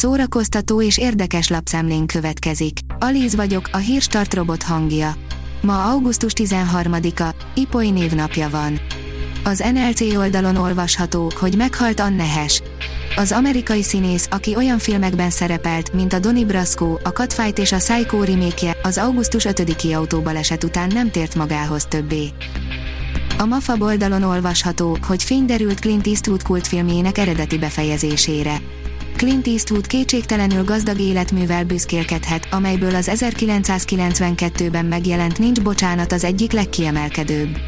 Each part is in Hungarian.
Szórakoztató és érdekes lapszemlén következik. Alíz vagyok, a hírstart robot hangja. Ma augusztus 13-a, Ipoly névnapja van. Az NLC oldalon olvasható, hogy meghalt Anne Hesh. Az amerikai színész, aki olyan filmekben szerepelt, mint a Donnie Brasco, a Catfight és a Psycho remake az augusztus 5-i autóbaleset után nem tért magához többé. A MAFA oldalon olvasható, hogy fény derült Clint Eastwood kultfilmjének eredeti befejezésére. Clint Eastwood kétségtelenül gazdag életművel büszkélkedhet, amelyből az 1992-ben megjelent Nincs bocsánat az egyik legkiemelkedőbb.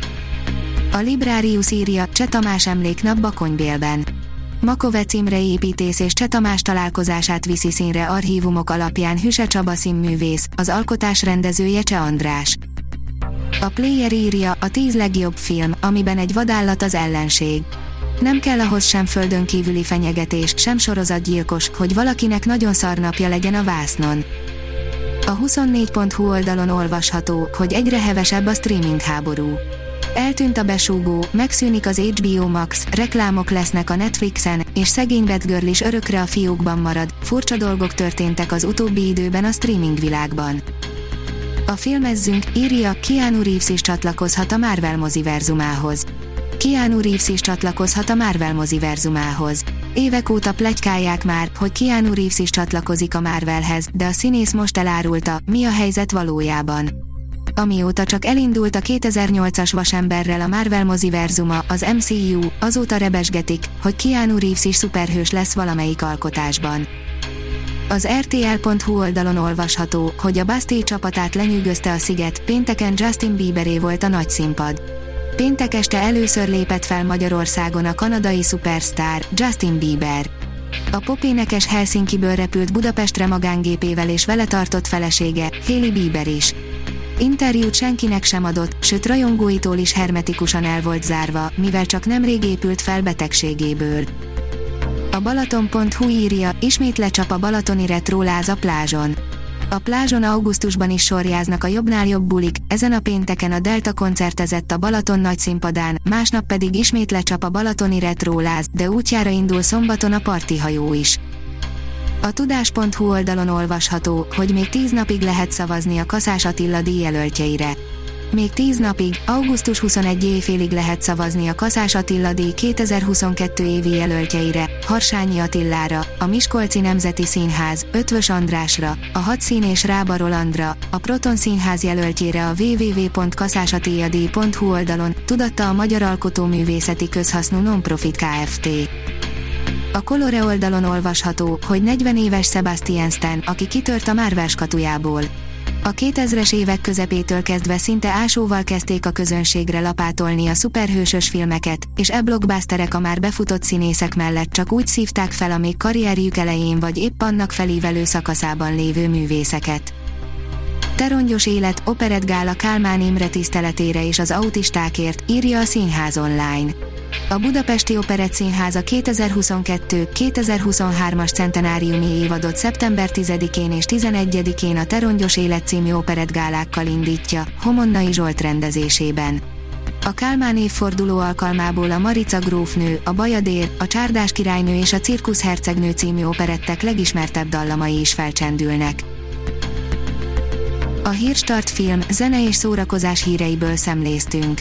A Librarius írja, Cseh Tamás emléknap Bakonybélben. Makovec Imre építész és Cseh Tamás találkozását viszi színre archívumok alapján Hüse Csaba színművész, az alkotás rendezője Cseh András. A Player írja, a tíz legjobb film, amiben egy vadállat az ellenség. Nem kell ahhoz sem földön kívüli fenyegetés, sem sorozatgyilkos, hogy valakinek nagyon szarnapja legyen a vásznon. A 24.hu oldalon olvasható, hogy egyre hevesebb a streaming háború. Eltűnt a besúgó, megszűnik az HBO Max, reklámok lesznek a Netflixen, és szegény Batgirl is örökre a fiókban marad, furcsa dolgok történtek az utóbbi időben a streaming világban. A filmezzünk, írja, Keanu Reeves is csatlakozhat a Marvel moziverzumához. Keanu Reeves is csatlakozhat a Marvel moziverzumához. Évek óta plegykálják már, hogy Keanu Reeves is csatlakozik a Marvelhez, de a színész most elárulta, mi a helyzet valójában. Amióta csak elindult a 2008-as vasemberrel a Marvel moziverzuma, az MCU, azóta rebesgetik, hogy Keanu Reeves is szuperhős lesz valamelyik alkotásban. Az RTL.hu oldalon olvasható, hogy a Bastille csapatát lenyűgözte a sziget, pénteken Justin Bieberé volt a nagy színpad. Péntek este először lépett fel Magyarországon a kanadai szupersztár, Justin Bieber. A popénekes Helsinkiből repült Budapestre magángépével és vele tartott felesége, Hailey Bieber is. Interjút senkinek sem adott, sőt rajongóitól is hermetikusan el volt zárva, mivel csak nemrég épült fel betegségéből. A Balaton.hu írja, ismét lecsap a balatoni retróláz a plázson. A plázson augusztusban is sorjáznak a jobbnál jobb bulik, ezen a pénteken a Delta koncertezett a Balaton nagy színpadán, másnap pedig ismét lecsap a balatoni retróláz, de útjára indul szombaton a partihajó is. A tudás.hu oldalon olvasható, hogy még tíz napig lehet szavazni a Kaszás Attila díjjelöltjeire. Még 10 napig, augusztus 21 éjfélig lehet szavazni a Kaszás Attila díj 2022 évi jelöltjeire, Harsányi Attilára, a Miskolci Nemzeti Színház, Ötvös Andrásra, a Hadszín és Rába Rolandra, a Proton Színház jelöltjére a www.kaszásattiladíj.hu oldalon, tudatta a Magyar Alkotóművészeti Közhasznú Nonprofit Kft. A Colore oldalon olvasható, hogy 40 éves Sebastian Stan, aki kitört a Marvel katujából. A 2000-es évek közepétől kezdve szinte ásóval kezdték a közönségre lapátolni a szuperhősös filmeket, és e blockbusterek a már befutott színészek mellett csak úgy szívták fel a még karrierjük elején vagy épp annak felívelő szakaszában lévő művészeket. Terongyos élet, operetgála Kálmán Imre tiszteletére és az autistákért, írja a Színház online. A Budapesti Operett Színháza 2022-2023-as centenáriumi évadot szeptember 10-én és 11-én a Terongyos Élet című operettgálákkal indítja, Homonnai Zsolt rendezésében. A Kálmán évforduló alkalmából a Marica grófnő, a Bajadér, a Csárdás királynő és a Cirkusz hercegnő című operettek legismertebb dallamai is felcsendülnek. A Hírstart film, zene és szórakozás híreiből szemléztünk.